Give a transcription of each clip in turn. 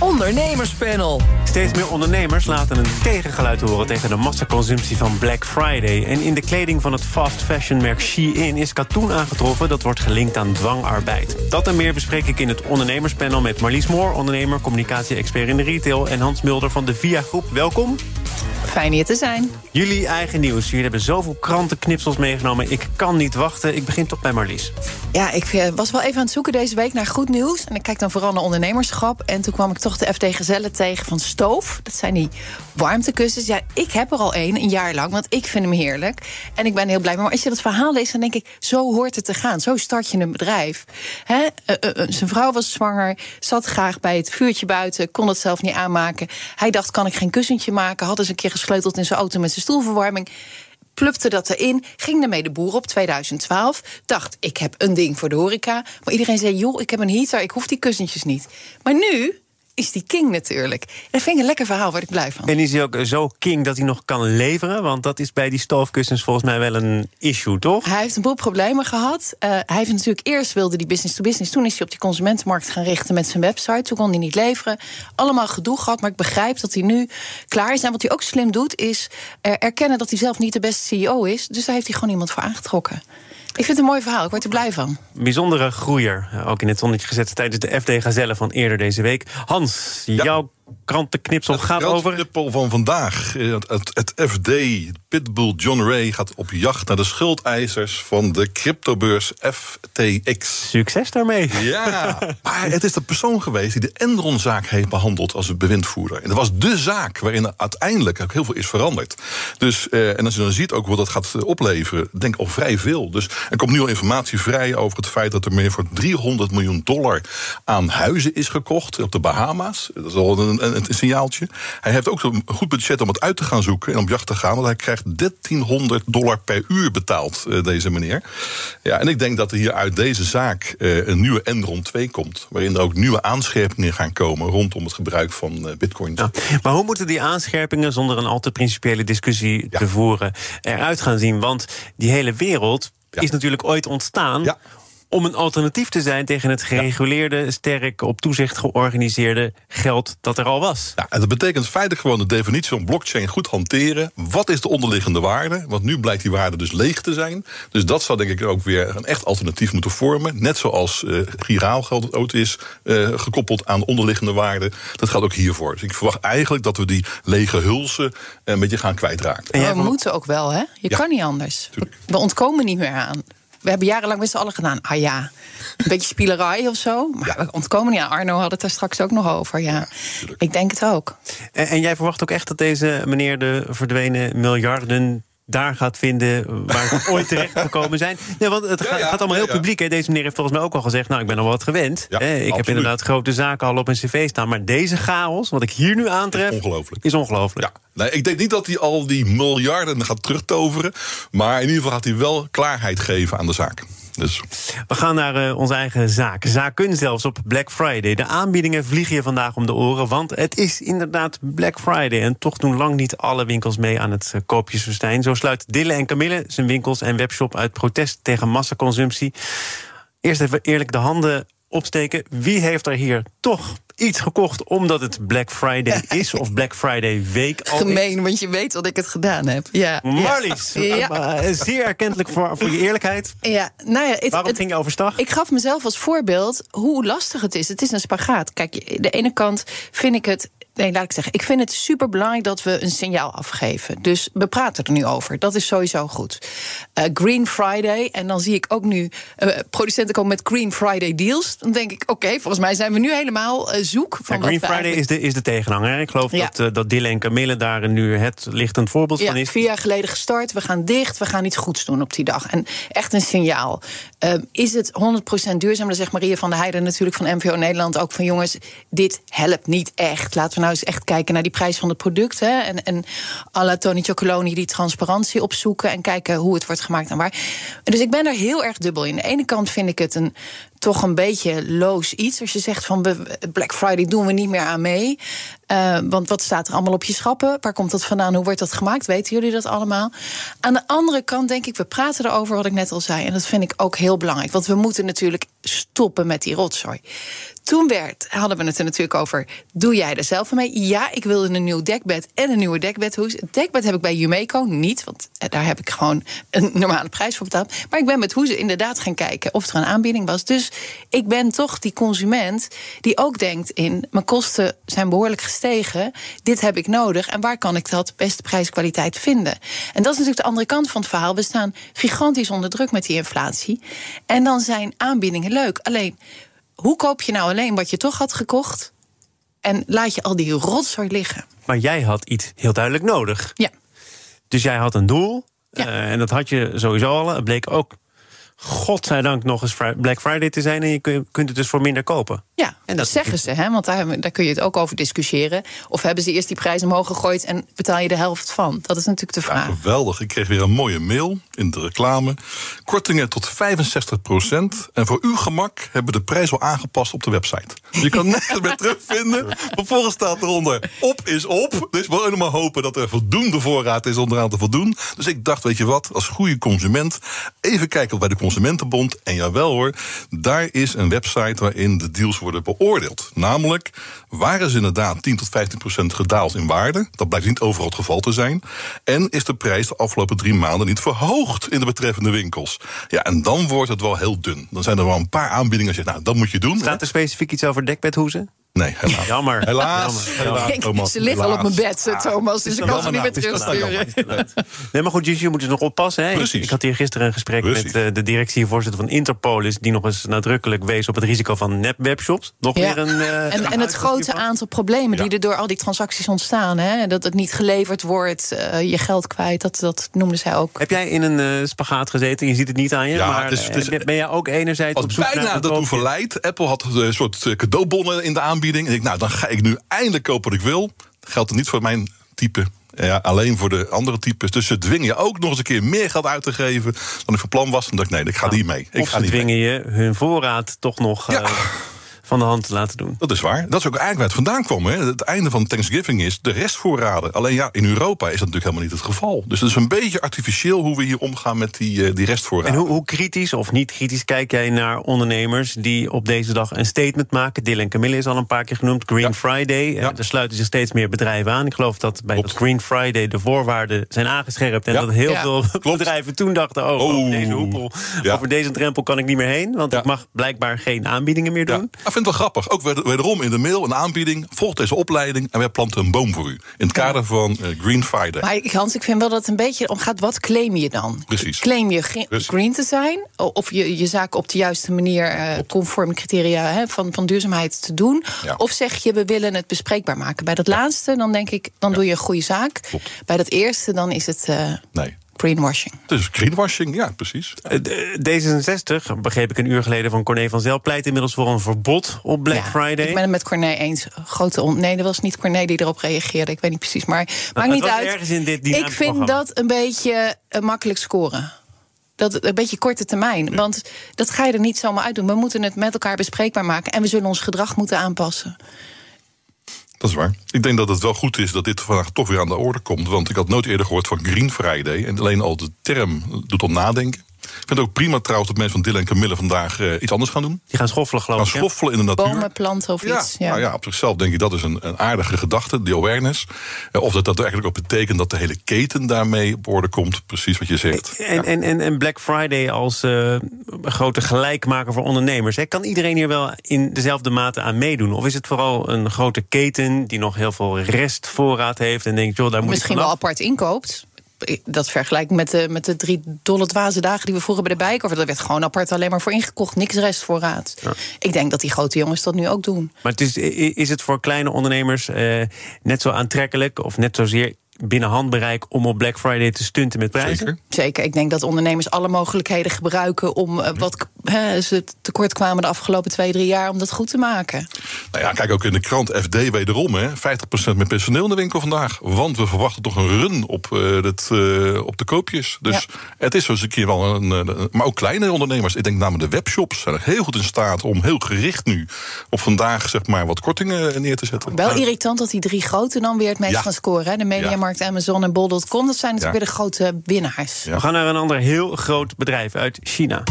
Ondernemerspanel. Steeds meer ondernemers laten een tegengeluid horen tegen de massaconsumptie van Black Friday. En in de kleding van het fast fashion merk Shein is katoen aangetroffen dat wordt gelinkt aan dwangarbeid. Dat en meer bespreek ik in het ondernemerspanel met Marlies Moor, ondernemer, communicatie-expert in de retail, en Hans Mulder van de Via Groep. Welkom. Fijn hier te zijn. Jullie eigen nieuws. Jullie hebben zoveel krantenknipsels meegenomen. Ik kan niet wachten. Ik begin toch bij Marlies. Ja, ik eh, was wel even aan het zoeken deze week naar goed nieuws. En ik kijk dan vooral naar ondernemerschap. En toen kwam ik toch de FD Gezellen tegen van Stoof. Dat zijn die warmtekussens. Ja, ik heb er al één, een, een jaar lang, want ik vind hem heerlijk. En ik ben heel blij. Maar als je dat verhaal leest, dan denk ik... zo hoort het te gaan. Zo start je een bedrijf. Hè? Uh, uh, zijn vrouw was zwanger, zat graag bij het vuurtje buiten... kon het zelf niet aanmaken. Hij dacht, kan ik geen kussentje maken? Had eens een keer gesleuteld in zijn auto met zijn stoelverwarming plupte dat erin, ging ermee de boer op 2012. Dacht, ik heb een ding voor de horeca. Maar iedereen zei, joh, ik heb een heater, ik hoef die kussentjes niet. Maar nu is die king natuurlijk. Dat vind ik een lekker verhaal, waar ik blij van. En is hij ook zo king dat hij nog kan leveren? Want dat is bij die stoofkussens volgens mij wel een issue, toch? Hij heeft een boel problemen gehad. Uh, hij heeft natuurlijk eerst wilde die business to business. Toen is hij op die consumentenmarkt gaan richten met zijn website. Toen kon hij niet leveren. Allemaal gedoe gehad, maar ik begrijp dat hij nu klaar is. En wat hij ook slim doet, is erkennen dat hij zelf niet de beste CEO is. Dus daar heeft hij gewoon iemand voor aangetrokken. Ik vind het een mooi verhaal, ik word er blij van. Bijzondere groeier, ook in het zonnetje gezet tijdens de FD Gazelle van eerder deze week. Hans, ja. jouw krantenknipsel het gaat over. Het van vandaag. Het, het, het, FD, Pitbull John Ray gaat op jacht naar de schuldeisers van de cryptobeurs FTX. Succes daarmee. Ja, maar het is de persoon geweest die de Enron-zaak heeft behandeld als bewindvoerder. En dat was de zaak waarin uiteindelijk ook heel veel is veranderd. Dus, eh, en als je dan ziet ook wat dat gaat opleveren, denk al vrij veel. Dus er komt nu al informatie vrij over het feit dat er meer voor 300 miljoen dollar aan huizen is gekocht op de Bahama's. Dat is al een, een, een signaaltje. Hij heeft ook een goed budget om het uit te gaan zoeken en op jacht te gaan. Want hij krijgt 1300 dollar per uur betaald, uh, deze meneer. Ja, en ik denk dat er hier uit deze zaak uh, een nieuwe Enron 2 komt. Waarin er ook nieuwe aanscherpingen gaan komen rondom het gebruik van uh, bitcoins. Ja, maar hoe moeten die aanscherpingen, zonder een al te principiële discussie ja. te voeren, eruit gaan zien? Want die hele wereld ja. is natuurlijk ooit ontstaan ja om een alternatief te zijn tegen het gereguleerde, sterk op toezicht georganiseerde geld dat er al was. Ja, en dat betekent feitelijk gewoon de definitie van blockchain goed hanteren. Wat is de onderliggende waarde? Want nu blijkt die waarde dus leeg te zijn. Dus dat zou denk ik ook weer een echt alternatief moeten vormen. Net zoals uh, giraalgeld ook is uh, gekoppeld aan onderliggende waarde. Dat gaat ook hiervoor. Dus ik verwacht eigenlijk dat we die lege hulsen een beetje gaan kwijtraken. En we moeten ook wel, hè? Je ja, kan niet anders. Tuurlijk. We ontkomen niet meer aan we hebben jarenlang met z'n allen gedaan. Ah ja, een beetje spielerij of zo. Maar ja. we ontkomen niet aan. Arno had het daar straks ook nog over. Ja, ja ik denk het ook. En, en, jij verwacht ook echt dat deze meneer de verdwenen miljarden daar gaat vinden waar ze ooit terecht gekomen zijn. Nee, want het gaat, ja, gaat allemaal heel publiek. Hè. Deze meneer heeft volgens mij ook al gezegd... nou, ik ben al wat gewend. ik absoluut. heb inderdaad grote zaken al op een cv staan. Maar deze chaos, wat ik hier nu aantref... Is ongelooflijk. Is ongelooflijk. Ja. Nee, ik denk niet dat hij al die miljarden gaat terugtoveren. Maar in ieder geval gaat hij wel klaarheid geven aan de zaak. Dus. We gaan naar uh, onze eigen zaak. Zaken zelfs op Black Friday. De aanbiedingen vliegen je vandaag om de oren, want het is inderdaad Black Friday. En toch doen lang niet alle winkels mee aan het uh, koopjesfestijn. Zo sluit Dille en Camille zijn winkels en webshop uit protest tegen massaconsumptie. Eerst even eerlijk de handen opsteken. Wie heeft er hier toch iets gekocht omdat het Black Friday is of Black Friday week al Gemeen, is. want je weet dat ik het gedaan heb. Ja. Marlies, ja. zeer erkentelijk voor, voor je eerlijkheid. Ja, nou ja, het, Waarom het, ging je overstag? Ik gaf mezelf als voorbeeld hoe lastig het is. Het is een spagaat. Kijk, de ene kant vind ik het Nee, laat ik zeggen. Ik vind het super belangrijk dat we een signaal afgeven. Dus we praten er nu over. Dat is sowieso goed. Uh, Green Friday. En dan zie ik ook nu uh, producenten komen met Green Friday deals. Dan denk ik, oké, okay, volgens mij zijn we nu helemaal uh, zoek. Van ja, Green Friday is de, is de tegenhanger. Ik geloof ja. dat, dat Dille en Camille daar nu het lichtend voorbeeld ja, van is. vier jaar geleden gestart. We gaan dicht. We gaan iets goeds doen op die dag. En echt een signaal. is het 100% duurzaam? Dan zegt Maria van der Heijden natuurlijk van MVO Nederland ook van jongens, dit helpt niet echt. Laten we nou eens echt kijken naar die prijs van het product. Hè, en, en la Tony Chocoloni die transparantie opzoeken en kijken hoe het wordt gemaakt en waar. Dus ik ben er heel erg dubbel in. Aan de ene kant vind ik het een toch een beetje loos iets. Als je zegt van Black Friday doen we niet meer aan mee. Uh, want wat staat er allemaal op je schappen? Waar komt dat vandaan? Hoe wordt dat gemaakt? Weten jullie dat allemaal? Aan de andere kant denk ik, we praten erover wat ik net al zei. En dat vind ik ook heel belangrijk. Want we moeten natuurlijk stoppen met die rotzooi. Toen werd, hadden we het er natuurlijk over. Doe jij er zelf mee? Ja, ik wilde een nieuw dekbed en een nieuwe dekbedhoes. Het dekbed heb ik bij Jumeco niet, want eh, daar heb ik gewoon een normale prijs voor betaald. Maar ik ben met hoezen inderdaad gaan kijken of er een aanbieding was. Dus ik ben toch die consument die ook denkt in mijn kosten zijn behoorlijk gestegen. Dit heb ik nodig en waar kan ik dat beste prijskwaliteit vinden? En dat is natuurlijk de andere kant van het verhaal. We staan gigantisch onder druk met die inflatie. En dan zijn aanbiedingen leuk. Alleen hoe koop je nou alleen wat je toch had gekocht? En laat je al die rotzooi liggen. Maar jij had iets heel duidelijk nodig. Ja. Dus jij had een doel. Ja. Uh, en dat had je sowieso al. Het bleek ook godzijdank nog eens Black Friday te zijn. En je kunt het dus voor minder kopen. Ja, en dat zeggen ze, hè? want daar, daar kun je het ook over discussiëren. Of hebben ze eerst die prijs omhoog gegooid en betaal je de helft van? Dat is natuurlijk de vraag. geweldig. Ik kreeg weer een mooie mail in de reclame. Kortingen tot 65 procent. En voor uw gemak hebben we de prijs al aangepast op de website. Je kan nergens meer terugvinden. Vervolgens staat eronder: op is op. Dus we moeten maar hopen dat er voldoende voorraad is om eraan te voldoen. Dus ik dacht, weet je wat, als goede consument, even kijken bij de Consumentenbond. En jawel hoor, daar is een website waarin de deals worden beoordeeld. Namelijk, waren ze inderdaad 10 tot 15 procent gedaald in waarde? Dat blijkt niet overal het geval te zijn. En is de prijs de afgelopen drie maanden niet verhoogd in de betreffende winkels? Ja, en dan wordt het wel heel dun. Dan zijn er wel een paar aanbiedingen. Als je, nou, dat moet je doen. Staat er specifiek iets over dekbedhoezen? Nee, helaas. Jammer. Helaas. Jammer. Thomas, ze liggen al op mijn bed, Thomas. Dus ik kan ze niet meer terugsturen. Nee, maar goed, je moet dus nog oppassen. Hè? Precies. Ik had hier gisteren een gesprek Precies. met uh, de directievoorzitter van Interpolis... die nog eens nadrukkelijk wees op het risico van nep-webshops. Nog Ja. weer een... uh, En, en het grote aantal problemen die er door al die transacties ontstaan. Hè? Dat het niet geleverd wordt, eh, je geld kwijt, dat, dat noemden zij ook. Heb jij in een eh, spagaat gezeten? Je ziet het niet aan je. Ja, maar het is- het is- eh, ben jij ook enerzijds op zoek bijna naar dat verleid. Apple had een soort eh, cadeaubonnen in de aanbieding. En ik, nou, dan ga ik nu eindelijk kopen wat ik wil. Geldt er niet voor mijn type. Ja, alleen voor de andere types. Dus ze dwingen je ook nog eens een keer meer geld uit te geven dan ik van plan was. En dacht ik, nee, ik ga niet mee. Ik Of ga ze mee. dwingen je hun voorraad toch nog Ja. eh, van de hand te laten doen. Dat is waar. Dat is ook eigenlijk waar het vandaan kwam. Hè. Het einde van Thanksgiving is de restvoorraden. Alleen ja, in Europa is dat natuurlijk helemaal niet het geval. Dus het is een beetje artificieel hoe we hier omgaan met die, eh, die restvoorraden. En hoe, hoe kritisch of niet kritisch kijk jij naar ondernemers die op deze dag een statement maken? Dylan Camille is al een paar keer genoemd. Green Ja. Friday. Eh, Ja. Er sluiten zich steeds meer bedrijven aan. Ik geloof dat bij dat Green Friday de voorwaarden zijn aangescherpt. En Ja. dat heel Ja. veel bedrijven toen dachten: oh, Oh. over deze hoepel, Ja. over deze drempel kan ik niet meer heen. Want Ja. ik mag blijkbaar geen aanbiedingen meer Ja, doen. Vind het wel grappig. Ook weder- wederom in de mail een aanbieding. Volg deze opleiding en wij planten een boom voor u. In het kader van eh, Green Friday. Maar Hans, ik vind wel dat het een beetje om gaat. Wat claim je dan? Precies. Claim je Precies. green te zijn? Of je je zaak op de juiste manier, eh, conform criteria hè, van, van duurzaamheid te doen? Ja. Of zeg je, we willen het bespreekbaar maken? Bij dat laatste, dan denk ik, dan doe je een goede zaak. Klopt. Bij dat eerste, dan is het eh, Nee. Greenwashing. Dus greenwashing, ja, precies. Eh, d- D66, begreep ik een uur geleden van Corné van Zel, pleit inmiddels voor een verbod op Black Ja, Friday. Ik ben het met Corné eens. Grote on- nee, dat was niet Corné die erop reageerde. Ik weet niet precies, maar maakt het niet was uit. ergens in dit ik vind dat een beetje eh, makkelijk scoren. Dat een beetje korte termijn. Want dat ga je er niet zomaar uit doen. We moeten het met elkaar bespreekbaar maken. En we zullen ons gedrag moeten aanpassen. Dat is waar. Ik denk dat het wel goed is dat dit vandaag toch weer aan de orde komt. Want ik had nooit eerder gehoord van Green Friday. En alleen al de term doet om nadenken. Ik vind het ook prima trouwens dat mensen van Dylan en Camille vandaag eh, iets anders gaan doen. Die gaan schoffelen, geloof Gaan ik. hè? schoffelen in de natuur. Bomen planten of Ja, iets. Ja. Nou ja, op zichzelf denk ik dat is een, een aardige gedachte, die awareness. Eh, Of dat dat eigenlijk ook betekent dat de hele keten daarmee op orde komt. Precies wat je zegt. En, en, en, en Black Friday als eh, grote gelijkmaker voor ondernemers. Hè? Kan iedereen hier wel in dezelfde mate aan meedoen? Of is het vooral een grote keten die nog heel veel restvoorraad heeft en denkt, joh, daar moet Misschien ik wel apart inkoopt. Dat vergelijk ik met de, met de drie dolle dwaze dagen die we vroeger bij de Bijenkorf. Dat werd gewoon apart alleen maar voor ingekocht. Niks restvoorraad. Ik denk dat die grote jongens dat nu ook doen. Maar het is, is het voor kleine ondernemers eh, net zo aantrekkelijk of net zozeer binnen handbereik om op Black Friday te stunten met prijzen? Zeker. Zeker, ik denk dat ondernemers alle mogelijkheden gebruiken om eh, wat ze tekort kwamen de afgelopen twee, drie jaar om dat goed te maken. Nou ja, kijk ook in de krant FD wederom. Hè, 50% meer personeel in de winkel vandaag. Want we verwachten toch een run op, uh, het, uh, op de koopjes. Dus ja. het is eens een keer wel een, een. Maar ook kleine ondernemers. Ik denk namelijk de webshops zijn er heel goed in staat om heel gericht nu op vandaag zeg maar wat kortingen neer te zetten. Wel irritant dat die drie grote dan weer het meest ja. gaan scoren. Hè? De Mediamarkt, Amazon en Bol.com. Dat zijn natuurlijk weer de grote winnaars. We gaan naar een ander heel groot bedrijf uit China.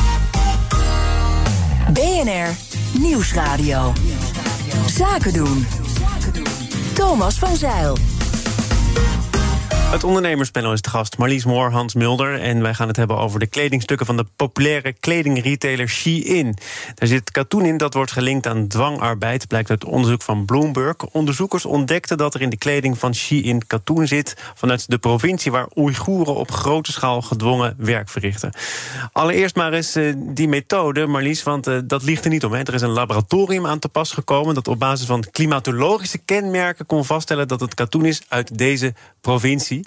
BNR Nieuwsradio. Zaken doen. Thomas van Zeil. Het ondernemerspanel is de gast Marlies Moor, Hans Mulder. En wij gaan het hebben over de kledingstukken van de populaire kledingretailer Shein. Daar zit katoen in dat wordt gelinkt aan dwangarbeid, blijkt uit onderzoek van Bloomberg. Onderzoekers ontdekten dat er in de kleding van Shein katoen zit vanuit de provincie waar Oeigoeren op grote schaal gedwongen werk verrichten. Allereerst maar eens uh, die methode, Marlies, want uh, dat ligt er niet om. Hè. Er is een laboratorium aan te pas gekomen dat op basis van klimatologische kenmerken kon vaststellen dat het katoen is uit deze provincie.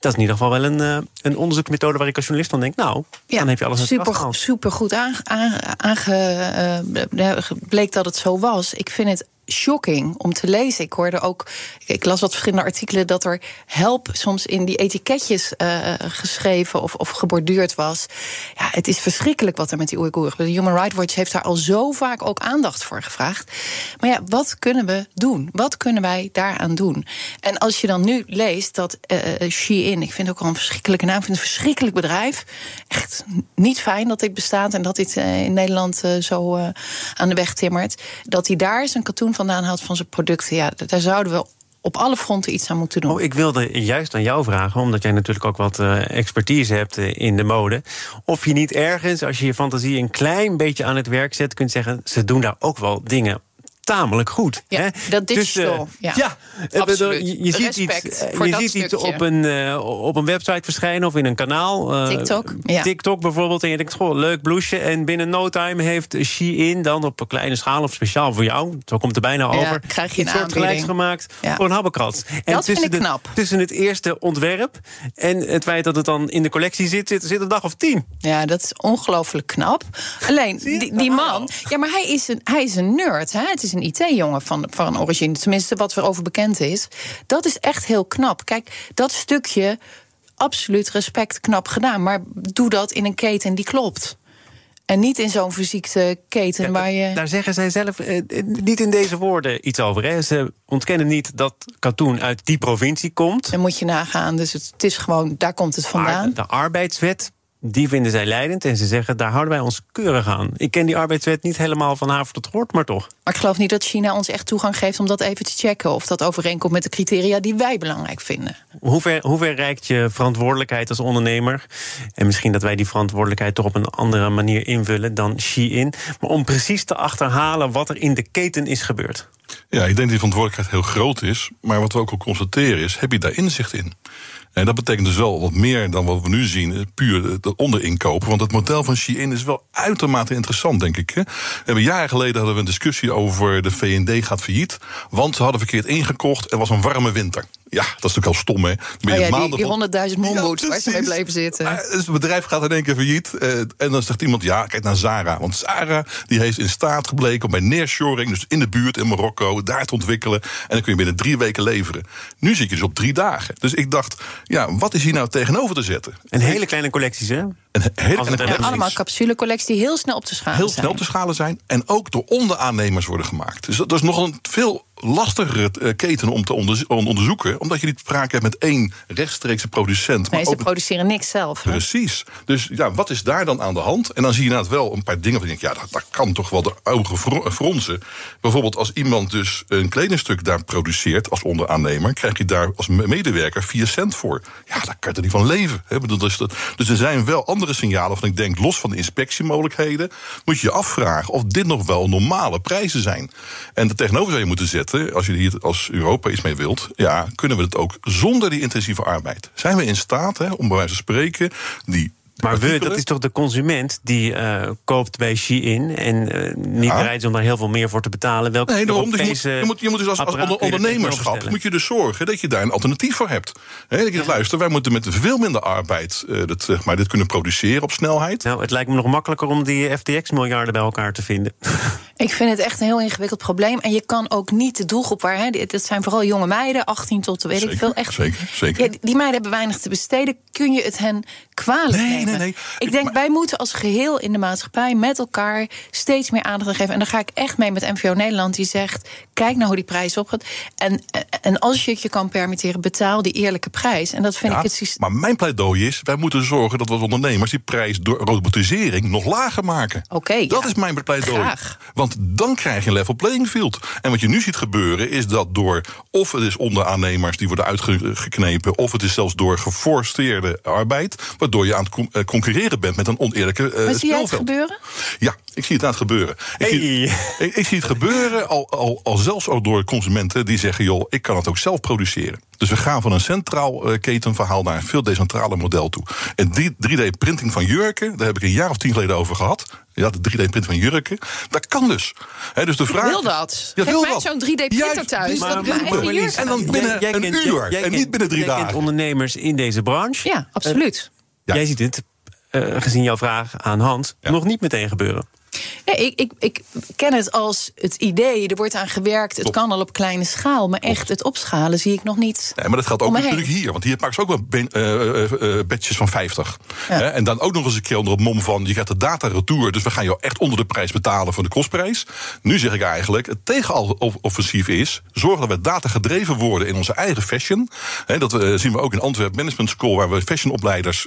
Dat is in ieder geval wel een, uh, een onderzoeksmethode waar ik als journalist van denk, nou, ja, dan heb je alles super, super goed aange, aange, uh, bleek dat het zo was. Ik vind het shocking om te lezen. Ik hoorde ook, ik las wat verschillende artikelen dat er help soms in die etiketjes uh, geschreven of, of geborduurd was. Ja, het is verschrikkelijk wat er met die Oeigoeren gebeurt. Human Rights Watch heeft daar al zo vaak ook aandacht voor gevraagd. Maar ja, wat kunnen we doen? Wat kunnen wij daaraan doen? En als je dan nu leest dat uh, Shein, ik vind het ook al een verschrikkelijke naam, vind een verschrikkelijk bedrijf. Echt niet fijn dat dit bestaat en dat dit in Nederland zo aan de weg timmert. Dat hij daar zijn katoen vandaan haalt van zijn producten. Ja, daar zouden we op alle fronten iets aan moeten doen. Oh, ik wilde juist aan jou vragen, omdat jij natuurlijk ook wat uh, expertise hebt uh, in de mode. Of je niet ergens, als je je fantasie een klein beetje aan het werk zet, kunt zeggen: ze doen daar ook wel dingen tamelijk goed. Ja, hè? dat digital. Dus, uh, ja, ja Absoluut. Je, je ziet iets, je ziet iets op, een, uh, op een website verschijnen of in een kanaal. Uh, TikTok. Ja. TikTok bijvoorbeeld. En je denkt, goh, leuk blouseje. En binnen no time heeft Shein dan op een kleine schaal of speciaal voor jou. Zo komt er bijna ja, over. Krijg je een soort gelijks gemaakt voor een habbekrats. En dat vind ik de, knap. Tussen het eerste ontwerp en het feit dat het dan in de collectie zit, zit, zit een dag of tien. Ja, dat is ongelooflijk knap. Alleen, die, die man, ja, maar hij is een, hij is een nerd. Hè? Het is een IT-jongen van van, origine, tenminste wat erover bekend is. Dat is echt heel knap. Kijk, dat stukje, absoluut respect, knap gedaan. Maar doe dat in een keten die klopt. En niet in zo'n fysieke keten ja, waar je. Daar zeggen zij zelf eh, niet in deze woorden iets over. Hè. Ze ontkennen niet dat katoen uit die provincie komt. Dan moet je nagaan. Dus het, het is gewoon, daar komt het vandaan. de arbeidswet die vinden zij leidend en ze zeggen daar houden wij ons keurig aan. Ik ken die arbeidswet niet helemaal van haven tot gort, maar toch. Maar ik geloof niet dat China ons echt toegang geeft om dat even te checken of dat overeenkomt met de criteria die wij belangrijk vinden. Hoe ver, hoe ver reikt je verantwoordelijkheid als ondernemer? En misschien dat wij die verantwoordelijkheid toch op een andere manier invullen dan Shein. Maar om precies te achterhalen wat er in de keten is gebeurd. Ja, ik denk dat die verantwoordelijkheid heel groot is. Maar wat we ook al constateren is: heb je daar inzicht in? En dat betekent dus wel wat meer dan wat we nu zien, puur het onderinkopen. Want het model van Shein is wel uitermate interessant, denk ik. Hè? We hebben jaren geleden hadden we een discussie over de VND gaat failliet. Want ze hadden verkeerd ingekocht. Er was een warme winter. Ja, dat is natuurlijk al stom, hè? Ben je oh ja, die, die 100.000 monboots ja, waar ze mee bleven zitten. Uh, dus het bedrijf gaat in één keer failliet. Uh, en dan zegt iemand, ja, kijk naar Zara. Want Zara die heeft in staat gebleken om bij nearshoring... dus in de buurt in Marokko, daar te ontwikkelen. En dan kun je binnen drie weken leveren. Nu zie ik je dus op drie dagen. Dus ik dacht, ja, wat is hier nou tegenover te zetten? En hele kleine collecties, hè? Een hele kleine ja, allemaal capsulecollecties die heel snel op te schalen heel zijn. snel op te schalen zijn. En ook door onderaannemers worden gemaakt. Dus dat is nog een veel lastigere uh, keten om te onder, onderzoeken. Omdat je niet sprake hebt met één rechtstreekse producent. Nee, maar ze ook produceren niks zelf. Hè? Precies. Dus ja, wat is daar dan aan de hand? En dan zie je inderdaad wel een paar dingen. Denkt, ja, dat, dat kan toch wel de ogen fronsen. Bijvoorbeeld als iemand dus een kledingstuk daar produceert als onderaannemer... krijg je daar als medewerker 4 cent voor. Ja, daar kan je er niet van leven. Hè? Dus, dat, dus er zijn wel andere signalen van ik denk, los van de inspectiemogelijkheden... moet je je afvragen of dit nog wel normale prijzen zijn. En er tegenover zou je moeten zetten, als je hier als Europa iets mee wilt... ja, kunnen we het ook zonder die intensieve arbeid? Zijn we in staat, hè, om bij wijze van spreken... die Maar we, dat is toch de consument die eh, koopt bij Shein... en eh, niet Ja. bereid is om daar heel veel meer voor te betalen. Welke Nee, daarom. Dus je, moet, je, moet, je moet dus als, als onder- er ondernemerschap moet je dus zorgen dat je daar een alternatief voor hebt. Hè, dat je luister, wij moeten met veel minder arbeid eh, dat, zeg maar, dit kunnen produceren op snelheid. Nou, het lijkt me nog makkelijker om die FTX-miljarden bij elkaar te vinden. Ik vind het echt een heel ingewikkeld probleem. En je kan ook niet de doelgroep waar. Hè, dit- dat zijn vooral jonge meiden, 18 tot weet ik veel. Echt, zeker, zeker. Ja, die- meiden hebben weinig te besteden. Kun je het hen kwalijk Nee, nemen? nee, nee. Ik denk, Maar- wij moeten als geheel in de maatschappij met elkaar steeds meer aandacht aan geven. En daar ga ik echt mee met MVO Nederland, die zegt: kijk nou hoe die prijs opgaat. En, en als je het je kan permitteren, betaal die eerlijke prijs. En dat vind Ja, ik het systeem. maar mijn pleidooi is, wij moeten zorgen dat we als ondernemers die prijs door robotisering nog lager maken. Oké, dat ja. is mijn pleidooi. Graag. Want dan krijg je een level playing field. En wat je nu ziet gebeuren is dat door, of het is onderaannemers die worden uitgeknepen, of het is zelfs door geforceerde arbeid, waardoor je aan het con- eh, concurreren bent met een oneerlijke eh Maar zie jij het gebeuren? Ja, ik zie het aan het gebeuren. Ik, zie, ik, ik zie het gebeuren al, al, al zelfs ook door consumenten die zeggen: joh, ik kan het ook zelf produceren. Dus we gaan van een centraal eh, ketenverhaal naar een veel decentraler model toe. En die 3D-printing van jurken, daar heb ik een jaar of tien geleden over gehad. Ja, de 3D-print van jurken. Dat kan dus. Hè, dus de vraag wil is- dat. Ja, Geef wil mij dat. zo'n 3D-printer Juist, thuis. Dat mijn we. eigen jurk En dan binnen een kent- uur. jij en kent- niet binnen drie jij kent dagen. ondernemers in deze branche. Ja, absoluut. Ja. Jij ziet het, eh, gezien jouw vraag aan Hans, Ja. nog niet meteen gebeuren. Nee, ik, ik, ik ken het als het idee, er wordt aan gewerkt, het kan al op kleine schaal, maar echt het opschalen zie ik nog niet. Nee, maar dat gaat ook natuurlijk hier. Want hier maken ze ook wel ben- eh, eh, eh, badges van 50. Ja. Hè, en dan ook nog eens een keer onder het mom van... je krijgt de data retour, dus we gaan jou echt onder de prijs betalen... voor de kostprijs. Nu zeg ik eigenlijk, het tegenoffensief is... zorgen dat we data gedreven worden in onze eigen fashion. Dat zien we ook in Antwerp Management School... waar we fashionopleiders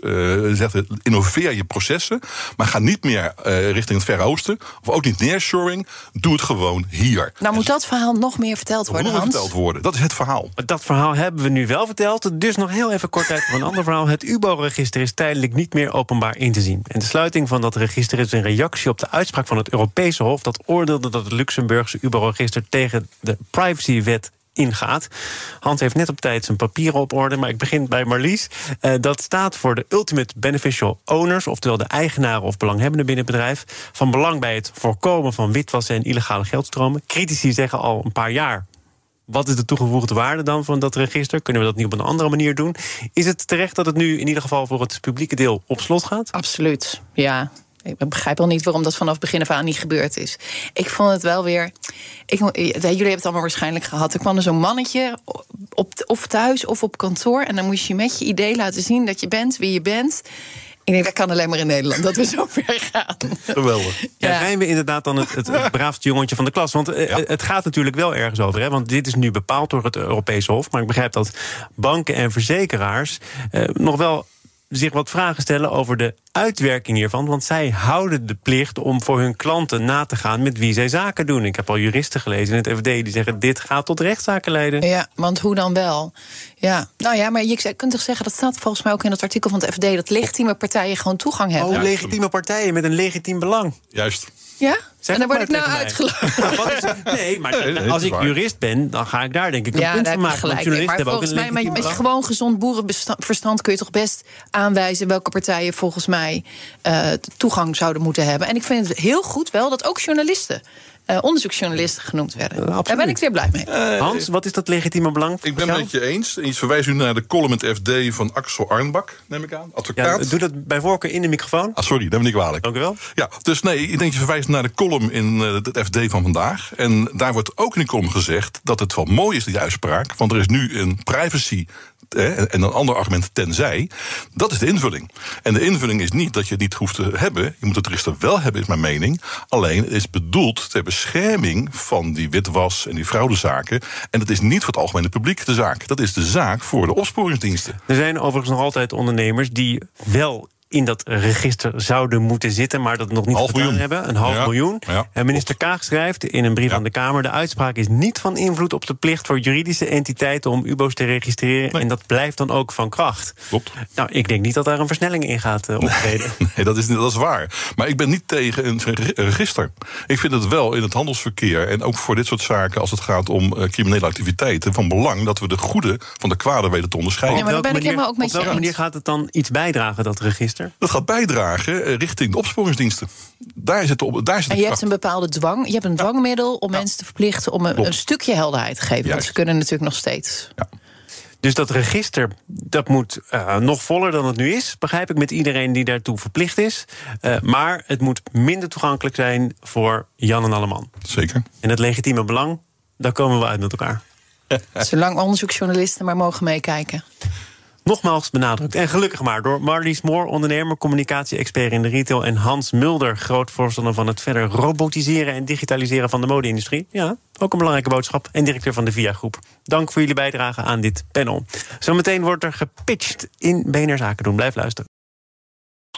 zeggen... innoveer je processen, maar ga niet meer richting het Verre Of ook niet nearshoring, doe het gewoon hier. Nou moet dat verhaal nog meer verteld Dat moet worden, Hans. verteld worden. Dat is het verhaal. Dat verhaal hebben we nu wel verteld. Dus nog heel even kort uit voor een ander verhaal. Het UBO-register is tijdelijk niet meer openbaar in te zien. En de sluiting van dat register is een reactie op de uitspraak van het Europese Hof. Dat oordeelde dat het Luxemburgse UBO-register tegen de privacywet ingaat. Hans heeft net op tijd zijn papieren op orde, maar ik begin bij Marlies. Eh, dat staat voor de Ultimate Beneficial Owners, oftewel de eigenaren of belanghebbenden binnen het bedrijf. Van belang bij het voorkomen van witwassen en illegale geldstromen. Critici zeggen al een paar jaar. Wat is de toegevoegde waarde dan van dat register? Kunnen we dat niet op een andere manier doen? Is het terecht dat het nu in ieder geval voor het publieke deel op slot gaat? Absoluut, ja. Ik begrijp al niet waarom dat vanaf begin af aan niet gebeurd is. Ik vond het wel weer. Ik, jullie hebben het allemaal waarschijnlijk gehad. Er kwam er zo'n mannetje op, of thuis of op kantoor. En dan moest je met je idee laten zien dat je bent wie je bent. Ik denk dat kan alleen maar in Nederland, dat we zo ver gaan. Geweldig. Ja, Ja. zijn we inderdaad dan het, het, het braafste jongetje van de klas? Want eh, Ja. het gaat natuurlijk wel ergens over. Hè? Want dit is nu bepaald door het Europese Hof. Maar ik begrijp dat banken en verzekeraars eh, nog wel zich wat vragen stellen over de uitwerking hiervan. Want zij houden de plicht om voor hun klanten na te gaan met wie zij zaken doen. Ik heb al juristen gelezen in het FD die zeggen: dit gaat tot rechtszaken leiden. Ja, want hoe dan wel? Ja, nou ja, maar je kunt toch zeggen, dat staat volgens mij ook in het artikel van het FD, dat legitieme partijen gewoon toegang hebben. Oh, legitieme partijen met een legitiem belang. Juist. Ja? Zeg en dan word ik nou uitgelachen. Wat is het? Nee, maar als ik jurist ben, dan ga ik daar denk ik een Ja, punt van maken. Want gelijk. journalisten Maar hebben ook volgens een mij, met, je gewoon gezond boerenverstand kun je toch best aanwijzen welke partijen volgens mij eh, toegang zouden moeten hebben. En ik vind het heel goed wel dat ook journalisten, eh, onderzoeksjournalisten genoemd werden. absoluut. Daar ben ik weer blij mee. Hans, wat is dat legitieme belang? Ik ben het met je eens. En je verwijst nu naar de column in het FD van Axel Arnbak, neem ik aan. Ja, Advocaat. doe dat bij voorkeur in de microfoon. Ah, sorry, dat ben ik kwalijk. Dank u wel. Ja, dus nee, ik denk je verwijst naar de column in eh, het FD van vandaag. En daar wordt ook in die column gezegd dat het wel mooi is, die uitspraak. Want er is nu een privacy. En een ander argument tenzij. Dat is de invulling. En de invulling is niet dat je het niet hoeft te hebben. Je moet het register wel hebben, is mijn mening. Alleen het is bedoeld ter bescherming van die witwas en die fraudezaken. En dat is niet voor het algemene publiek de zaak. Dat is de zaak voor de opsporingsdiensten. Er zijn overigens nog altijd ondernemers die wel in dat register zouden moeten zitten, maar dat nog niet Half gedaan miljoen. hebben. Een half Ja, miljoen. ja, en minister Kaag schrijft in een brief Ja. aan de Kamer: de uitspraak is niet van invloed op de plicht voor juridische entiteiten om UBO's te registreren. Nee. En dat blijft dan ook van kracht. Klopt. Nou, ik denk niet dat daar een versnelling in gaat eh, optreden. Nee, dat is, dat is waar. Maar ik ben niet tegen een re- register. Ik vind het wel in het handelsverkeer en ook voor dit soort zaken, als het gaat om eh, criminele activiteiten, van belang dat we de goede van de kwade weten te onderscheiden. Ja, maar Op daar ben welke ik helemaal manier- ook met Op welke je manier gaat het dan iets bijdragen, dat register? Dat gaat bijdragen eh, richting de opsporingsdiensten. Daar zit de, op, daar zit de En je kracht. hebt een bepaalde dwang. Je hebt een dwangmiddel om mensen te verplichten om een, stukje helderheid te geven. Want ze kunnen natuurlijk nog steeds. Dus dat register dat moet eh, nog voller dan het nu is, begrijp ik, met iedereen die daartoe verplicht is. Eh, maar het moet minder toegankelijk zijn voor Jan en Alleman. Zeker. En het legitieme belang, daar komen we uit met elkaar. Zolang onderzoeksjournalisten maar mogen meekijken. Nogmaals benadrukt. En gelukkig maar door Marlies Moore, ondernemer, communicatie-expert in de retail. En Hans Mulder, groot voorstander van het verder robotiseren en digitaliseren van de mode-industrie. Ja, ook een belangrijke boodschap. En directeur van de VIA Groep. Dank voor jullie bijdrage aan dit panel. Zometeen wordt er gepitcht in BNR Zaken doen. Blijf luisteren.